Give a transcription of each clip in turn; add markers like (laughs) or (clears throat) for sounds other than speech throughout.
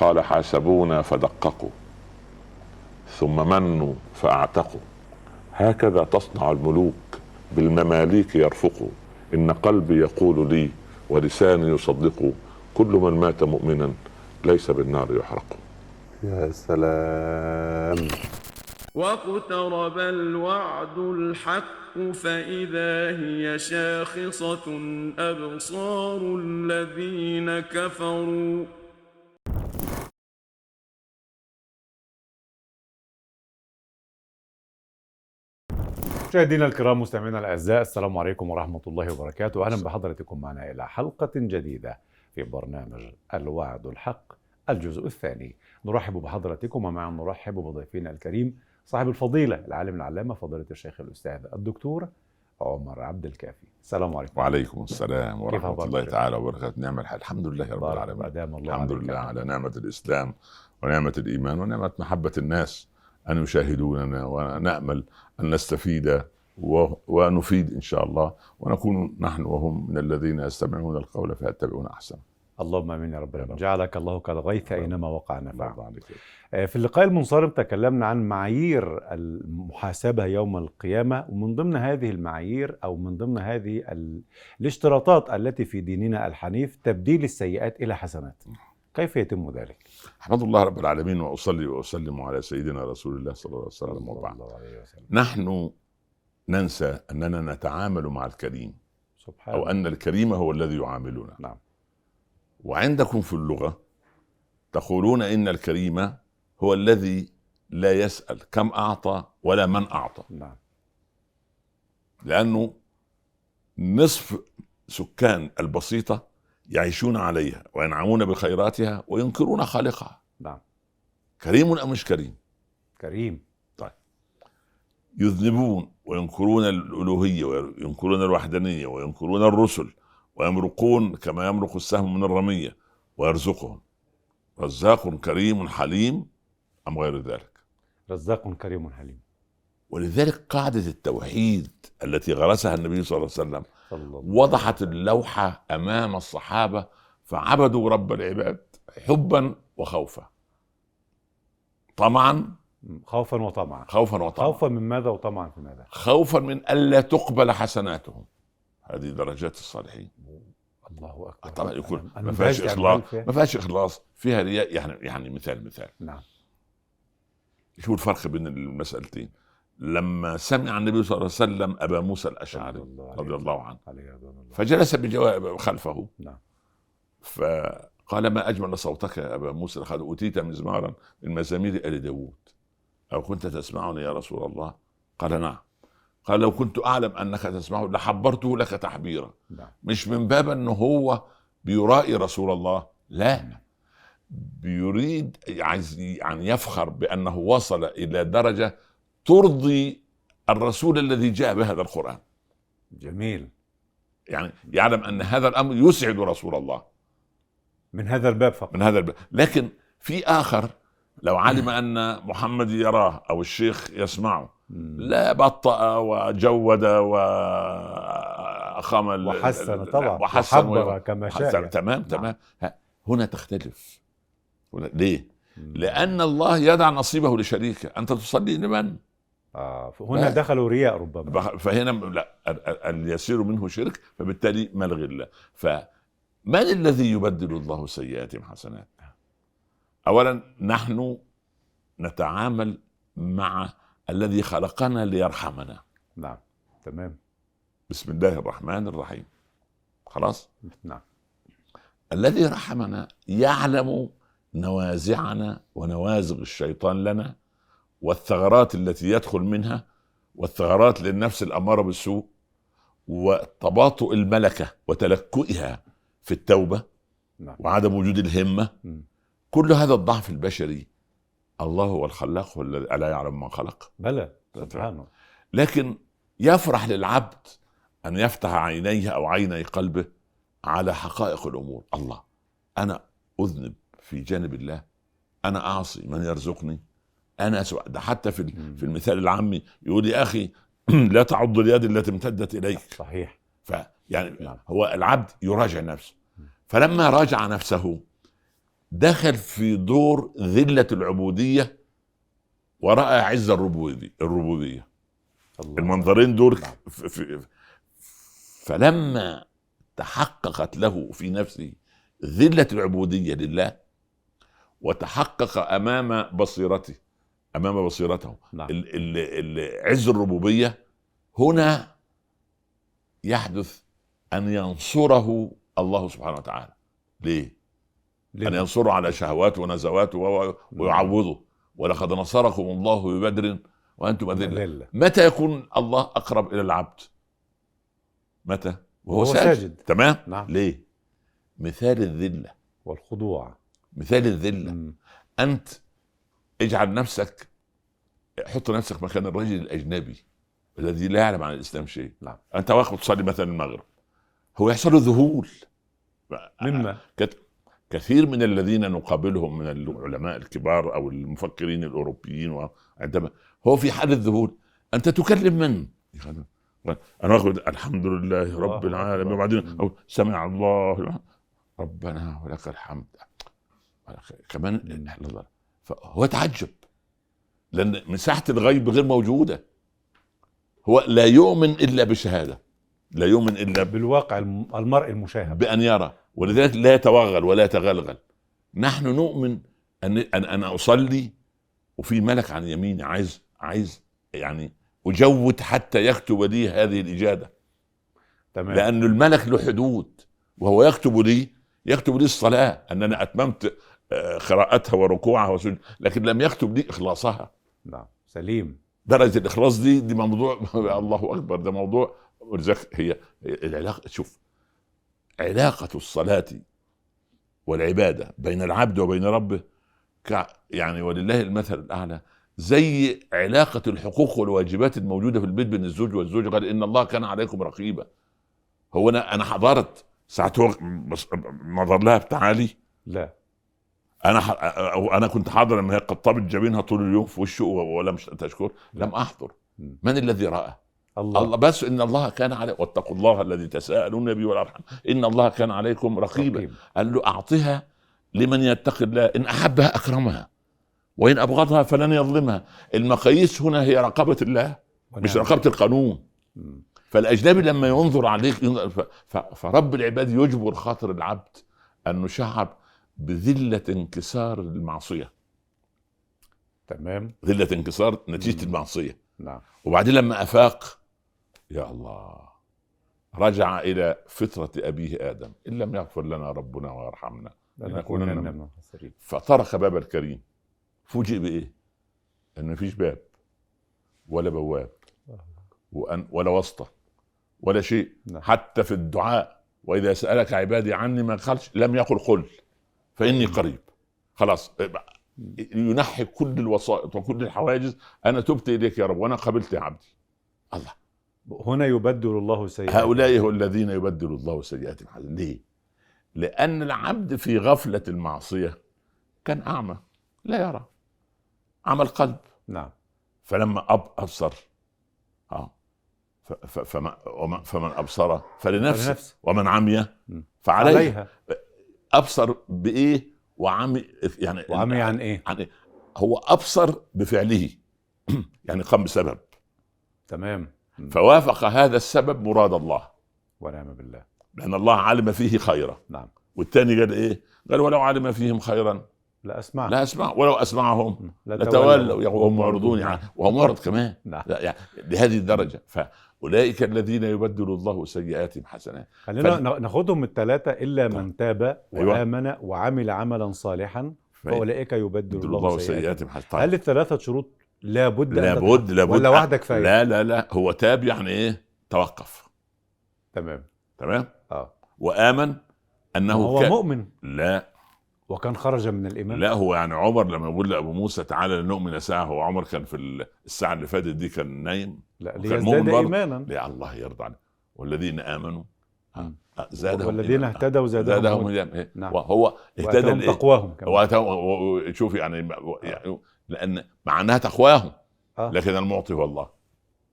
قال حاسبونا فدققوا ثم منوا فأعتقوا. هكذا تصنع الملوك بالمماليك يرفقوا. إن قلبي يقول لي ولساني يصدق كل من مات مؤمنا ليس بالنار يحرق. يا سلام. واقترب الوعد الحق فإذا هي شاخصة أبصار الذين كفروا. مشاهدينا الكرام مستمعينا الأعزاء السلام عليكم ورحمة الله وبركاته. أهلا بحضراتكم معنا إلى حلقة جديدة في برنامج الوعد الحق الجزء الثاني. نرحب بحضراتكم ومعا نرحب بضيفنا الكريم صاحب الفضيلة العالم العلامة فضيلة الشيخ الأستاذ الدكتور عمر عبد الكافي. السلام عليكم. وعليكم السلام ورحمة؟ الله تعالى وبركاته. نعم الحمد لله رب العالمين. الله الحمد. لله على نعمة الإسلام ونعمة الإيمان ونعمة محبة الناس. أن يشاهدوننا ونأمل أن نستفيد ونفيد إن شاء الله ونكون نحن وهم من الذين يستمعون القول فيتبعون احسنه اللهم آمين يا رب العالمين. جعلك الله كالغيث. اينما وقع نفع في اللقاء المنصرم تكلمنا عن معايير المحاسبة يوم القيامة ومن ضمن هذه المعايير أو من ضمن هذه ال... الاشتراطات التي في ديننا الحنيف تبديل السيئات إلى حسنات. كيف يتم ذلك؟ أحمد الله رب العالمين وأصلي وأسلم على سيدنا رسول الله صلى الله عليه وسلم وبعد. نحن ننسى أننا نتعامل مع الكريم سبحان أو أن الكريم هو الذي يعاملنا. نعم. وعندكم في اللغة تقولون إن الكريم هو الذي لا يسأل كم أعطى ولا من أعطى. نعم. لأنه نصف سكان البسيطة يعيشون عليها وينعمون بخيراتها وينكرون خالقها. نعم. كريم أم مش كريم؟ كريم. يذنبون وينكرون الألوهية وينكرون الوحدانية وينكرون الرسل ويمرقون كما يمرق السهم من الرمية ويرزقهم. رزاق كريم حليم أم غير ذلك؟ رزاق كريم حليم. ولذلك قاعدة التوحيد التي غرسها النبي صلى الله عليه وسلم وضحت اللوحة أمام الصحابة فعبدوا رب العباد حبا وخوفا. طمعا. خوفا وطمعا. خوفا وطمعا. خوفا من ماذا وطمعا في ماذا؟ خوفا من الا تقبل حسناتهم. هذه درجات الصالحين. الله أكبر. طبعا يكون ما فيهاش مندهش إخلاص. ما فيهاش إخلاص. فيها رياء يعني يعني مثال مثال. نعم. شو الفرق بين المسألتين. لما سمع النبي صلى الله عليه وسلم أبا موسى الأشعري رضي الله عنه. فجلس بجواب خلفه. نعم. فقال ما أجمل صوتك يا أبا موسى؟ لقد أوتيت مزمارا من مزامير آل داوود أو كنت تسمعني يا رسول الله؟ قال نعم. قال لو كنت أعلم أنك تسمعه لحبرته لك تحبيرا. نعم. مش من باب انه هو بيرائي رسول الله؟ لا. بيريد عايز يعني يفخر بأنه وصل إلى درجة ترضي الرسول الذي جاء بهذا القرآن. جميل. يعني يعلم أن هذا الأمر يسعد رسول الله. من هذا الباب فقط. من هذا الباب. لكن في آخر لو علم (clears throat) أن محمد يراه أو الشيخ يسمعه. لا بطأ وجود وأخام ال- وحسن طبعا. وحسن وحبر كما شاء يعني. تمام نعم. تمام. هنا تختلف. هنا ليه؟ لأن الله يدع نصيبه لشريكه. أنت تصلي لمن؟ آه هنا. دخلوا رياء ربما. فهنا لا ال- ال- اليسير منه شرك فبالتالي ملغي الله فمن الذي يبدل الله سيئاتهم حسنات؟ أولا نحن نتعامل مع الذي خلقنا ليرحمنا. نعم تمام. بسم الله الرحمن الرحيم. خلاص؟ نعم. الذي رحمنا يعلم نوازعنا ونوازغ الشيطان لنا. والثغرات التي يدخل منها والثغرات للنفس الأمارة بالسوء وتباطؤ الملكة وتلكؤها في التوبة نعم. وعدم وجود الهمة. كل هذا الضعف البشري الله هو الخلاق والذي ألا يعلم من خلق. بلى سبحانه لكن يفرح للعبد أن يفتح عينيه أو عيني قلبه على حقائق الأمور. الله أنا أذنب في جانب الله. أنا أعصي من يرزقني. أنا سواء ده حتى في. في المثال العامي يقول يا أخي (clears throat) لا تعض اليد التي امتدت إليك. صحيح. فيعني نعم. هو العبد يراجع نفسه. فلما راجع نفسه دخل في دور ذلة العبودية وراى عز الربوبيه الربوبية. الله. المنظرين دول نعم. في في فلما تحققت له في نفسه ذلة العبودية لله وتحقق أمام بصيرته أمام بصيرته نعم ال- ال- ال- عز الربوبية هنا يحدث أن ينصره الله سبحانه وتعالى ليه؟ ليه؟ أن ينصره على شهواته ونزواته و- ويعوضه ولقد نصركم الله ببدر وأنتم أذلة متى يكون الله أقرب إلى العبد؟ متى؟ وهو ساجد. ساجد. تمام؟ نعم. ليه؟ مثال الذلة والخضوع مثال الذلة. أنت اجعل نفسك حط نفسك مكان الرجل الأجنبي الذي لا يعلم عن الإسلام شيء. نعم. أنت واقف تصلي مثلا المغرب هو يحصل له ذهول. مما؟ كثير من الذين نقابلهم من العلماء الكبار أو المفكرين الأوروبيين عندما هو في حاله ذهول أنت تكلم من؟ أنا واخد الحمد لله رب العالمين. وبعدين أو سمع الله. ربنا ولك الحمد. كمان لحظة. فهو تعجب لأن مساحة الغيب غير موجودة. هو لا يؤمن إلا بشهادة لا يؤمن إلا بالواقع الم- المرء المشاهد. بأن يرى ولذلك لا يتوغل ولا يتغلغل. نحن نؤمن أن أن أنا أصلي وفي ملك عن يميني عايز عايز يعني أجود حتى يكتب لي هذه الإجابة تمام. لأن الملك له حدود وهو يكتب لي يكتب لي الصلاة. أن أنا أتممت آه، قراءتها وركوعها وسجود. لكن لم يكتب لي إخلاصها. نعم. سليم. درجة الإخلاص دي دي موضوع (laughs) الله أكبر. ده موضوع ولذلك هي العلاقة شوف علاقة الصلاة والعبادة بين العبد وبين ربه كع يعني ولله المثل الأعلى زي علاقة الحقوق والواجبات الموجودة في البيت بين الزوج والزوجة قال إن الله كان عليكم رقيبا. هو أنا أنا حضرت. ساعة نظر لها بتعالي لا. أنا ح... أنا كنت حاضر إن هي قطبت جبينها طول اليوم في وشه ولم تشكر لم أحضر. من الذي رأى؟ الله, الله. بس إن الله كان عليه واتقوا الله الذي تساءلون به والأرحام. إن الله كان عليكم رقيبا. رقيب. قال له أعطها لمن يتقي الله. إن أحبها أكرمها. وإن أبغضها فلن يظلمها. المقاييس هنا هي رقابه الله مش. رقابه القانون. فالأجنبي لما ينظر عليك ينظر ف... ف... فرب العباد يجبر خاطر العبد انه شعر بذلة انكسار المعصية. تمام. ذلة انكسار نتيجة مم. المعصية. نعم. وبعدين لما أفاق يا الله رجع إلى فطرة أبيه آدم. إن لم يغفر لنا ربنا ويرحمنا لنكونن من- الخاسرين. فطرق باب الكريم. فوجئ بإيه؟ إن مفيش باب ولا بواب وأن ولا واسطة ولا شيء. نعم. حتى في الدعاء وإذا سألك عبادي عني ما قالش لم يقل قل. فإني قريب. خلاص ينحي كل الوسائط وكل الحواجز. أنا تبت إليك يا رب وأنا قبلت يا عبدي. الله. هنا يبدل الله سيئات هؤلاء هم الذين يبدل الله سيئاتهم. حسنات ليه؟ لأن العبد في غفلة المعصية كان أعمى لا يرى. أعمى القلب. نعم. فلما أب أبصر. آه. ف- ف- فمن, أبصر فلنفسه. فلنفسه. ومن عمي مم. أبصر بإيه وعمي يعني وعمي عن إيه؟ عن إيه؟ هو أبصر بفعله (clears throat) يعني قام بسبب. تمام. فوافق هذا السبب مراد الله. ونعم بالله. لأن الله علم فيه خيرا. نعم. والثاني قال إيه؟ قال ولو علم فيهم خيرا. لا أسمع. لا أسمع. ولو أسمعهم. لتولوا. وهم معرضون يعني. وهو معرض كمان. نعم. لا يعني لهذه الدرجة. فاولئك الذين يبدل الله سيئاتهم حسنات. خلينا فال- ن- ناخدهم الثلاثه إلا من تاب أيوة. وآمن وعمل عملا صالحا فأولئك يبدل الله الله سيئاتهم. حسنات. هل الثلاثة شروط لابد لابد؟ لابد ولا واحدة كفايه لا لا لا. هو تاب يعني إيه؟ توقف. تمام. تمام؟ آه. وآمن أنه هو كان مؤمن. لا. وكان خرج من الايمان لا هو يعني عمر لما يقول لأبو موسى تعالى لنؤمن ساعة هو عمر كان في الساعة اللي فاتت دي كان نايم. لا ليزداد برضه. إيمانا لا الله يرضى عليه والذين. آه، زادهم والذين إيمانا. اهتدوا زادهم زادهم. هدى إيه؟ نعم. وهو اهتدى؟ تقواهم كمان شوف يعني, يعني لأن معناها تقواهم آه. لكن المعطي هو الله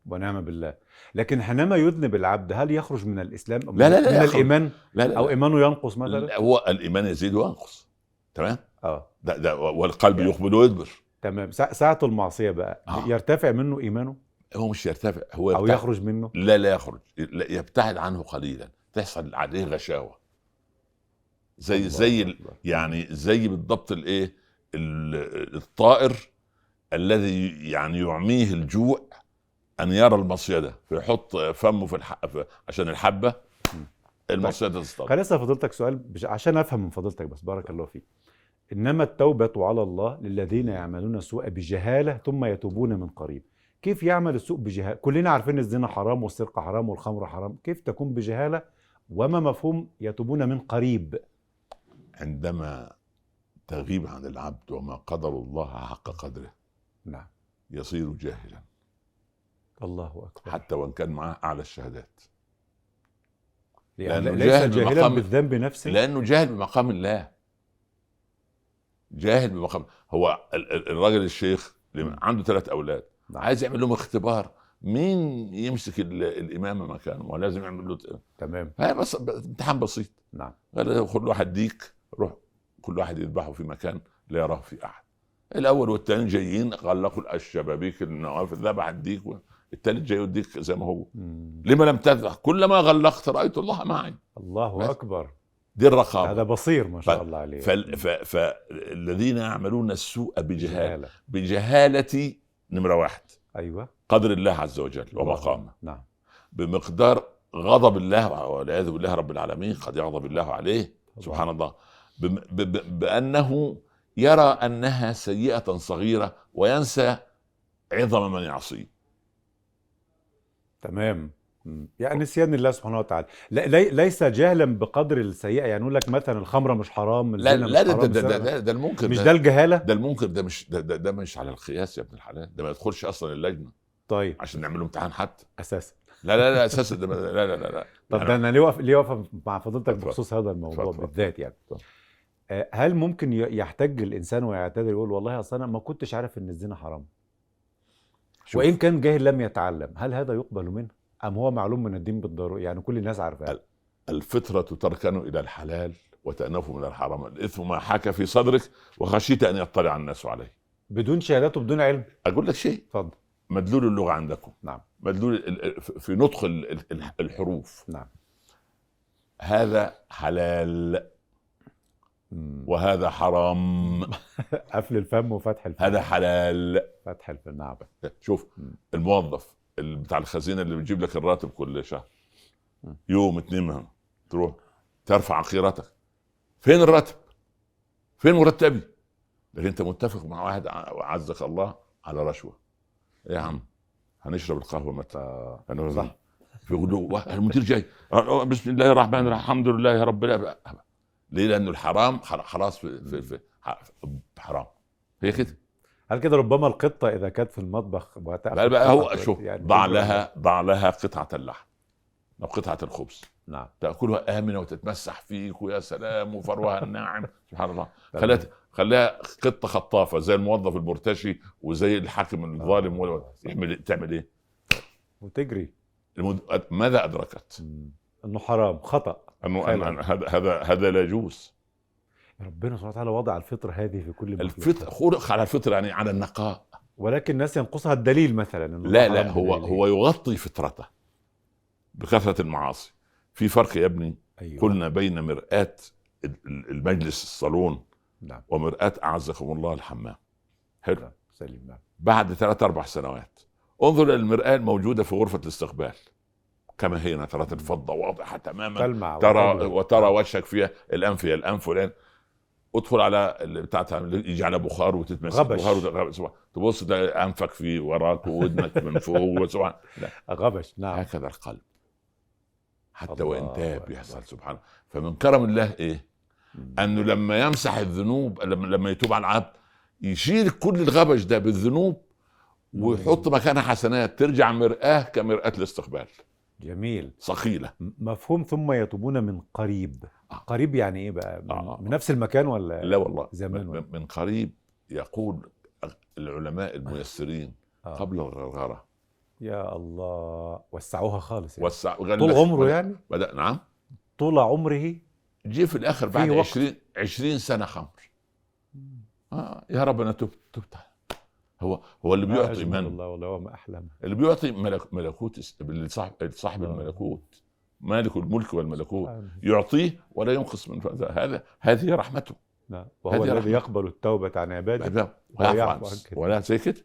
ونعم بالله لكن حينما يذنب العبد هل يخرج من الإسلام لا، لا، لا من. الإيمان لا لا أو إيمانه ينقص مثلا لا، هو الإيمان يزيد وينقص تمام آه ده ده والقلب يعني- يقبل ويدبر تمام سا- ساعة المعصية بقى آه. يرتفع منه إيمانه هو مش يرتفع هو يرتفع. يخرج منه؟ لا لا يخرج لا يبتعد عنه قليلا. تحصل عليه غشاوة. زي الله زي ال- أكبر. يعني زي بالضبط الإيه؟ ال- الطائر الذي يعني يعميه الجوع أن يرى المصيدة. فيحط فمه في الح... عشان الحبة. المصيدة تصطاد خليني أسأل فضيلتك سؤال بش... عشان أفهم من فضيلتك بس بارك الله فيك. إنما التوبة على الله للذين يعملون السوء بجهالة ثم يتوبون من قريب. كيف يعمل السوء بجهالة؟ كلنا عارفين الزنا حرام والسرقة حرام والخمر حرام. كيف تكون بجهالة؟ وما مفهوم يتوبون من قريب. عندما تغيب عن العبد وما قدر الله حق قدره نعم. يصير جاهلا. الله أكبر. حتى وإن كان معاه أعلى الشهادات. يعني لأنه ليس جاهل جاهلا بالذنب نفسه. لأنه جاهل بمقام الله. جاهل بمقام هو ال- ال- الراجل الشيخ عنده ثلاث أولاد. نعم. عايز يعمل لهم اختبار. مين يمسك ال- الامامه مكانه؟ ولازم يعمل له تمام. هاي بس امتحان بسيط. نعم. قال خد واحد ديك روح كل واحد يذبحه في مكان لا يراه في أحد. الأول والثاني جايين غلقوا الشبابيك النوافذ ذبح الديك الثالث جاي يديك زي ما هو. مم. لما لم تذبح كلما غلقت رأيت الله معي. الله بس. أكبر. دي الرقابة. هذا بصير ما شاء الله عليه. فالذين يعملون السوء بجهالة. جهاله نمرة واحد. أيوه. قدر الله عز وجل ومقامه. نعم. بمقدار غضب الله والعياذ بالله رب العالمين قد يغضب الله عليه. سبحان الله. بم- ب- ب- بأنه يرى أنها سيئة صغيرة وينسى عظم من يعصيه. تمام. يعني نسيان الله سبحانه وتعالى. لا لي ليس جهلا بقدر السيئة. يعني يقول لك مثلا الخمرة مش حرام لا لا مش ده حرام ده, ده. ده, ده المنكر مش ده, ده الجهالة؟ ده المنكر ده مش ده, ده, ده مش على القياس يا ابن الحلال. ده ما يدخلش أصلا اللجنة. طيب. عشان نعمل له امتحان حتى. أساسا. لا لا لا أساسا. ده لا لا لا لا. طب ده أنا ليه واقف ليه واقف مع فضيلتك. بخصوص هذا الموضوع. بالذات يعني؟ اتفضل. آه، هل ممكن يحتج الإنسان ويعتذر يقول والله أصل أنا ما كنتش عارف إن الزنا حرام؟ شوف. وإن كان جاهل لم يتعلم هل هذا يقبل منه؟ أم هو معلوم من الدين بالضرورة؟ يعني كل الناس عارفاه. ال- الفطرة تركن إلى الحلال وتأنف من الحرام. الإثم ما حاك في صدرك وخشيت أن يطلع الناس عليه. بدون شهادات وبدون علم. أقول لك شيء. اتفضل. مدلول اللغة عندكم. نعم. مدلول في نطق ال- الحروف. نعم. هذا حلال. وهذا حرام. (laughs) قفل الفم وفتح الفم. هذا حلال. فتح الفم. نعم. شوف. الموظف بتاع الخزينة اللي بيجيب لك الراتب كل شهر. يوم اتنين مهم. تروح ترفع عقيرتك فين الراتب؟ فين مرتبي؟ لكن انت متفق مع واحد عزك الله على رشوة إيه يا عم هنشرب القهوة متى؟ أنا صح. فيقول له "واه، المدير جاي بسم الله الرحمن الرحيم الحمد لله يا رب ليه؟ لأنه الحرام خل- خلاص في, في, في حرام هي كده هل كده ربما القطة إذا كانت في المطبخ وهتأكل بقى, بقى هو شوف يعني ضع تجرب. لها ضع لها قطعة اللحم أو قطعة الخبز. نعم. تأكلها آمنة وتتمسح فيك ويا سلام وفروها الناعم. (laughs) سبحان الله. تمام. خليها قطة خطافة زي الموظف المرتشي وزي الحاكم الظالم ولا- يعمل تعمل إيه؟ وتجري. المد... ماذا أدركت؟ إنه حرام خطأ. إنه هذا هذا هذا لا يجوز. ربنا سبحانه وتعالى وضع الفطره هذه في كل مخلوق. الفطر خلق على الفطر يعني على النقاء ولكن الناس ينقصها الدليل مثلا لا لا هو بدليل. هو يغطي فطرته بكثرة المعاصي في فرق يا ابني أيوة. قلنا بين مرآة المجلس الصالون نعم ومرآة أعزكم الله الحمام حلو نعم. سليم نعم بعد ثلاث أربع سنوات انظر إلى المرآة الموجودة في غرفة الاستقبال كما هي نترات الفضة واضحة تماما تلمع ترى. وترى وشك فيها الأنف هي الأنف والآن ادخل على اللي بتاعتها يجي على بخار وتتمسك غبش. بخار سبحان- تبص ده أنفك في وراك وودنك من فوق (laughs) وسبحان لا غبش. نعم. هكذا القلب. حتى الله وإن تاب. يحصل سبحانه فمن كرم الله إيه؟ أنه لما يمسح الذنوب لما لما يتوب على العبد يشيل كل الغبش ده بالذنوب ويحط مكانها حسنات ترجع مرآة كمرآة الاستقبال. جميل. صقيلة م- مفهوم. ثم يتوبون من قريب. قريب يعني إيه بقى من, آه. من نفس المكان ولا لا والله زمان من, ولا؟ من قريب يقول العلماء الميسرين آه. قبل الغرغرة يا الله وسعوها خالص يعني. وسع طول عمره يعني بدأ نعم طول عمره جه في الآخر بعد وقت. 20 20 سنة خمر آه يا رب أنا تبت تبت هو هو اللي ما بيعطي من الله والله وما أحلم اللي بيعطي ملك ملكوت صاحب صاحب آه. الملكوت مالك الملك والملكوت. يعطيه ولا ينقص من فضله. هذا هذه رحمته. نعم وهو الذي. يقبل التوبة عن عباده ويعفو عن. ولا زي كده.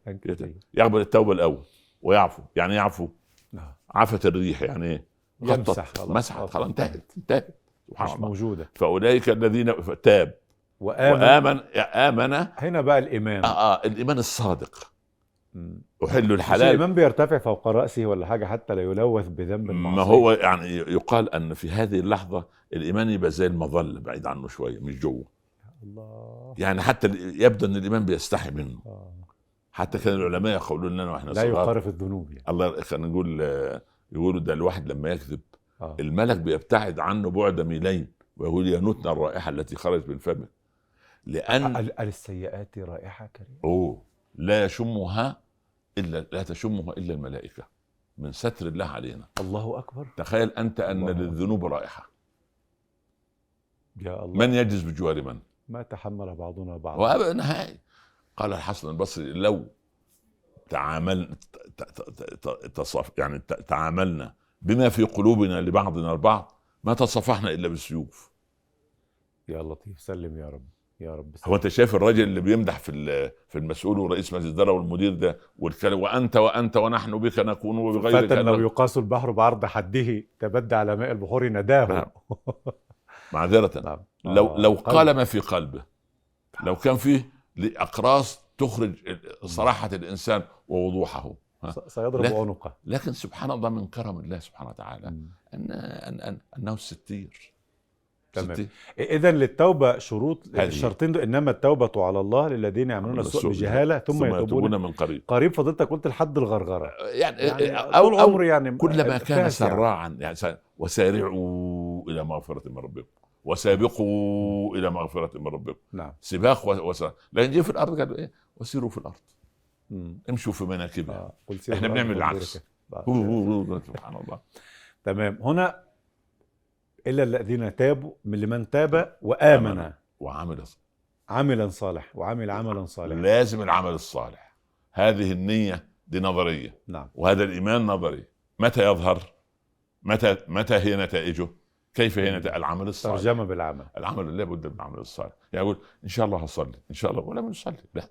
يقبل التوبة الأول ويعفو. يعني يعفو؟ نعم. عفت الريح يعني إيه؟ خلاص. مسحت. خلاص. انتهت. انتهت. سبحان الله. موجودة. فأولئك الذين تاب. وآمن. وامن آمن. آه, هنا بقى الإيمان. آه الإيمان الصادق. أحل الحلال. الإيمان بيرتفع فوق رأسه ولا حاجة حتى لا يلوث بذنب ما المعصية. هو يعني يقال أن في هذه اللحظة الإيمان يبقى زي المظله بعيد عنه شوية مش جوه. الله. يعني حتى يبدو أن الإيمان بيستحي منه. آه. حتى كان العلماء يقولون لنا وإحنا لا صغار. يقارف الذنوب يعني. الله خلينا نقول آه، يقولوا ده الواحد لما يكذب آه. الملك بيبتعد عنه بعد ميلين ويقول يا نتنا الرائحة التي خرجت من فمك لأن ال- السيئات رائحة كريمة. أوه لا يشمها إلا لا تشمها إلا الملائكة. من ستر الله علينا. الله أكبر. تخيل أنت أن. للذنوب رائحة. يا الله. من يجلس بجوار من؟ ما تحمل بعضنا بعضا وابدا نهائي. قال الحسن البصري لو تعامل ت- ت- ت- تصف يعني تعاملنا بما في قلوبنا لبعضنا البعض ما تصفحنا إلا بالسيوف. يا لطيف سلم يا رب. يا رب. هو أنت شايف الراجل اللي بيمدح في في المسؤول ورئيس مجلس الإدارة والمدير ده والكلام وأنت وأنت ونحن بك نكون وبغيرك فتى لو. يقاس البحر بعرض حده تبدى على ماء البحور نداه نعم. معذرة (laughs) نعم لو آه، لو قلب. قال ما في قلبه لو كان فيه اقراص تخرج صراحة الإنسان ووضوحه سيضرب لكن- عنقه لكن سبحان الله من كرم الله سبحانه وتعالى. أن أن, أنه الستير تمام. اذا للتوبة شروط. الشرطين دول إنما التوبة على الله للذين يعملون السوء بجهالة ثم, يتوبون. من قريب. قريب. فضلتك قلت لحد الغرغرة. يعني, يعني أو طول عمري يعني كلما كان تاسع. سراعا يعني س- وسارعوا إلى مغفرة من ربكم. وسابقوا إلى مغفرة من ربكم. نعم. سباق و- وسرعة لكن جه في الأرض قالوا إيه وسيروا في الأرض. مم. امشوا في مناكبها. آه. إحنا بنعمل العكس. سبحان الله. تمام. هنا إلا الذين تابوا من لمن تاب وآمن. وعمل عملا صالح وعمل عملا صالحا. لازم العمل الصالح. هذه النية دي نظرية. نعم. وهذا الإيمان نظري. متى يظهر؟ متى متى هي نتائجه؟ كيف هي نتائج؟ العمل الصالح. ترجمة بالعمل. العمل لابد من العمل الصالح. يعني يقول إن شاء الله هصلي إن شاء الله ولا من يصلي لا.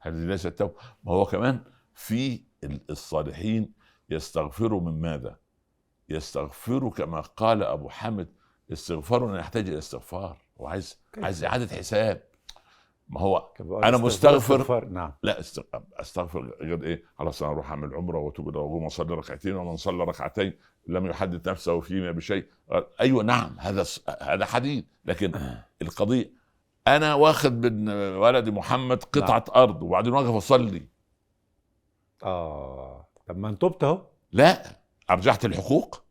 هذه ليست توبة. ما هو كمان في ال- الصالحين يستغفروا من ماذا؟ يستغفروا كما قال أبو حامد. استغفار يحتاج إلى استغفار. وعايز؟ عايز إعادة حساب. ما هو استغفار- مستغفر. استغفار. نعم. لا است- أستغفر غير إيه؟ خلاص أنا أروح أعمل عمرة وأتوب إلى الله اصلي ركعتين ومن صلى ركعتين لم يحدث نفسه فيما بشيء. أيوه نعم هذا هذا حديث. لكن القضية أنا واخد من ولدي محمد قطعة أرض وبعدين واقف أصلي. آه. طب ما أنت تبت أهو. لا. أرجعت الحقوق؟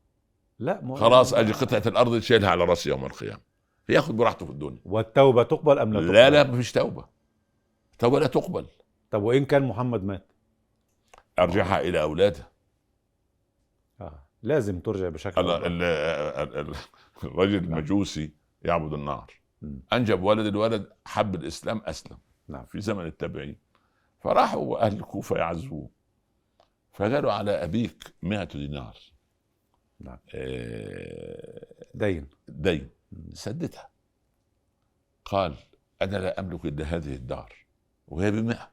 لا ما خلاص أجي قطعة الأرض شيلها على رأسي يوم القيامة. ياخذ براحته في الدنيا. والتوبة تقبل أم لا تقبل؟ لا لا مفيش توبة. توبة لا تقبل. طب وإن كان محمد مات؟ أرجعها إلى اولادها آه. لازم ترجع بشكل ال- أفضل. ال- ال- ال- الرجل المجوسي يعبد النار. مم. أنجب ولد الولد حب الإسلام أسلم نعم. في زمن التابعين. فراحوا أهل الكوفه يعزوه. فقالوا على أبيك مئة دينار. نعم. آه، دين. دين. سددها. قال أنا لا أملك إلا هذه الدار وهي بمئة.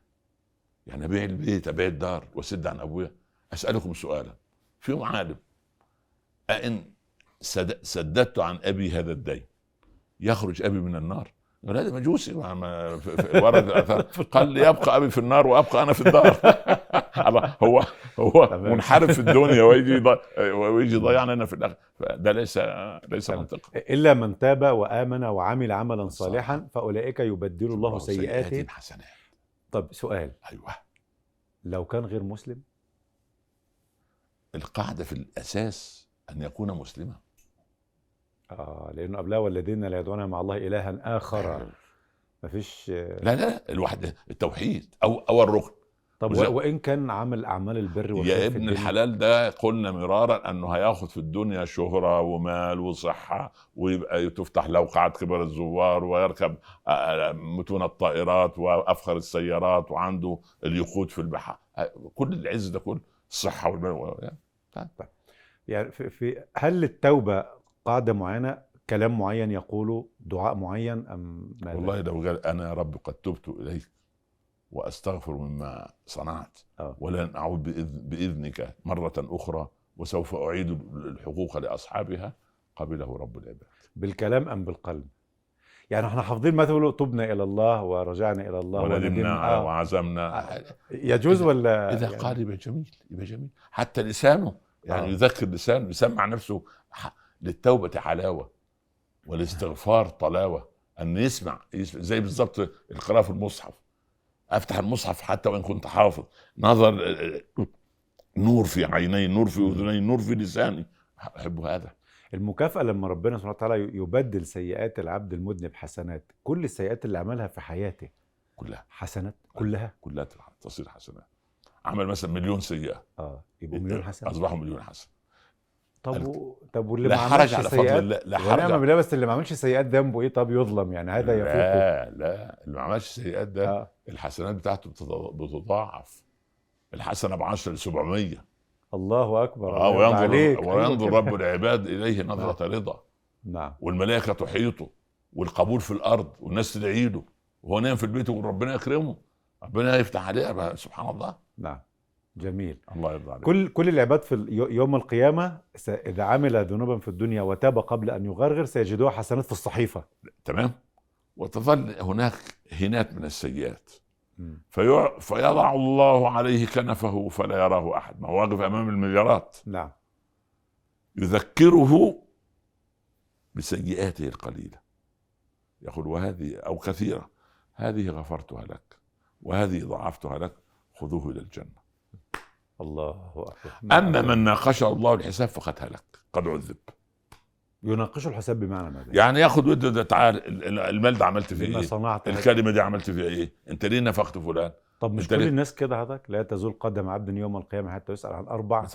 يعني أبيع البيت أبيع الدار وأسد عن أبويا. أسألكم سؤالا. فيهم عالم أئن سد- سددت عن أبي هذا الدين يخرج أبي من النار؟ قال هذا مجوسي في- في- ورد. (laughs) قال لي يبقى أبي في النار وأبقى أنا في الدار. (laughs) هو هو. منحرف في الدنيا ويجي ويجي يضيعنا أنا في الآخر. ده ليس ليس. منطقا إلا من تاب وآمن وعمل عملا صالحا فأولئك يبدل الله سيئاتهم. حسنات. طب سؤال. أيوه. لو كان غير مسلم؟ القاعدة في الأساس أن يكون مسلما. آه لأنه قبلها والذين لا يدعون مع الله الها آخر. مفيش لا لا الواحد التوحيد أو أو الركن. طب وزي- و- وان كان عمل اعمال البر يا ابن الحلال ده قلنا مرارا انه هياخد في الدنيا شهرة ومال وصحة ويبقى تفتح له قاعة كبار الزوار ويركب آه، آه، متون الطائرات وأفخر السيارات وعنده اليخوت في البحر. آه، كل العز ده كله الصحة والمال يعني. في, في هل التوبة قاعدة معينة؟ كلام معين يقوله؟ دعاء معين؟ أم؟ والله لو قال أنا يا رب قد تبت إليك وأستغفر مما صنعت. آه. ولن أعود بإذنك مرة أخرى وسوف أعيد الحقوق لأصحابها قبله رب العباد. بالكلام أم بالقلب؟ يعني إحنا حافظين ما تقولوا تبنا إلى الله ورجعنا إلى الله وندمنا آه. وعزمنا. يجوز ولا إذا يعني- قال يبقى جميل يبقى جميل. حتى لسانه يعني آه. يذكر لسانه يسمع نفسه. للتوبة حلاوة والاستغفار طلاوة. أن يسمع, يسمع زي بالظبط القراءة في المصحف. أفتح المصحف حتى وإن كنت حافظ. نظر نور في عيني نور في أذني نور في لساني. أحب هذا. المكافأة لما ربنا سبحانه وتعالى يبدل سيئات العبد المذنب حسنات. كل السيئات اللي عملها في حياته كلها. حسنات؟ كلها؟ كلها تصير حسنات. عمل مثلا مليون سيئة. آه يبقوا مليون حسنة. أصبحوا مليون حسنة. طب و... طب واللي لا ما حرج عملش على فضل سيئات؟ الله لا ونعم حرج بالله بس اللي ما عملش سيئات ذنبه إيه؟ طب يظلم يعني هذا يفوق لا لا اللي ما عملش سيئات ده آه. الحسنات بتاعته بتض- بتضاعف. الحسنة ب 10 ل 700 الله أكبر آه وينظر وينظر. رب (laughs) العباد إليه نظرة رضا. نعم. والملائكة تحيطه والقبول في الأرض والناس تدعي له. وهو نايم في البيت وربنا يكرمه. ربنا يفتح عليه سبحان الله. نعم. جميل. الله يرضى عليك. كل كل العباد في يوم القيامة س- إذا عمل ذنوبا في الدنيا وتاب قبل أن يغرغر سيجدوها حسنات في الصحيفة. تمام؟ وتظل هناك هنات من السيئات. فيع... فيضع الله عليه كنفه فلا يراه أحد. ما هو واقف أمام المليارات. نعم. يذكره بسيئاته القليلة. يقول وهذه أو كثيرة. هذه غفرتها لك. وهذه ضاعفتها لك. خذوه إلى الجنة. الله أكبر. أما من ناقشه الله الحساب فقد هلك. قد عذب. يناقشوا الحساب بمعنى ماذا؟ يعني ياخد وده ده تعال ال- ال- المال ده عملت فيه إيه؟ صنعت هذا. الكلمة دي عملت فيها إيه؟ أنت ليه نفقت فلان؟ طب مش كل؟ الناس كده حضرتك؟ لا تزول قدم عبد يوم القيامة حتى يسأل عن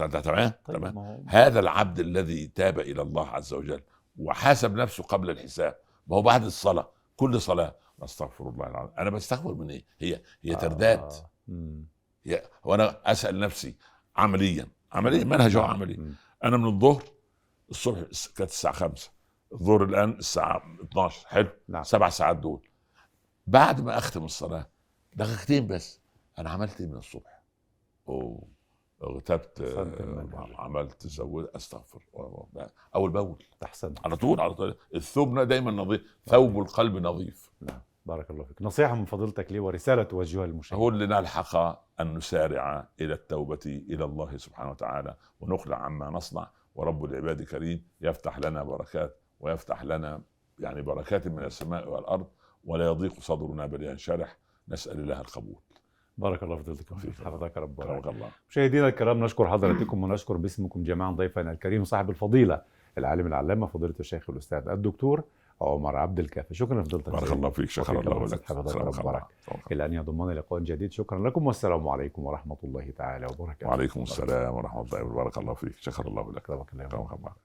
أنت تمام؟ طيب تمام. هو هذا العبد الذي تاب إلى الله عز وجل وحاسب نفسه قبل الحساب ما هو بعد الصلاة. كل صلاة أستغفر الله العظيم. أنا بستغفر من إيه؟ هي هي ترداد. آه. وأنا أسأل نفسي عمليا. عمليا منهج هو عملي. أنا من الظهر الصبح كانت الساعة 5 الظهر الآن الساعة 12 حلو. نعم. سبع ساعات دول. بعد ما أختم الصلاة دقيقتين بس أنا عملت إيه من الصبح؟ أوه. اغتبت عملت زود أستغفر. أول باول أحسنت. على طول على طول. الثوب دايما نظيف. ثوب القلب نظيف. نعم. بارك الله فيك. نصيحة من فضيلتك لي ورسالة توجهها للمشاهدين هو اللي نلحق أن نسارع إلى التوبة إلى الله سبحانه وتعالى ونقلع عما نصنع. ورب العباد كريم يفتح لنا بركات ويفتح لنا يعني بركات من السماء والأرض ولا يضيق صدرنا بل ينشرح. نسأل الله القبول. بارك الله في فضيلتك. فيك. حفظك رب الله. مشاهدينا الكرام نشكر حضراتكم ونشكر باسمكم جميعا ضيفنا الكريم صاحب الفضيلة العالم العلامة فضيلة الشيخ الأستاذ الدكتور عمر عبد الكافي. شكرا لفضيلتك بارك الله فيك شكرا الله لك. حفظك إلى أن يضمنا لقاء جديد. شكرا لكم والسلام عليكم ورحمة الله تعالى وبركاته. وعليكم السلام ورحمة الله وبركاته. بارك الله فيك. شكر الله. لك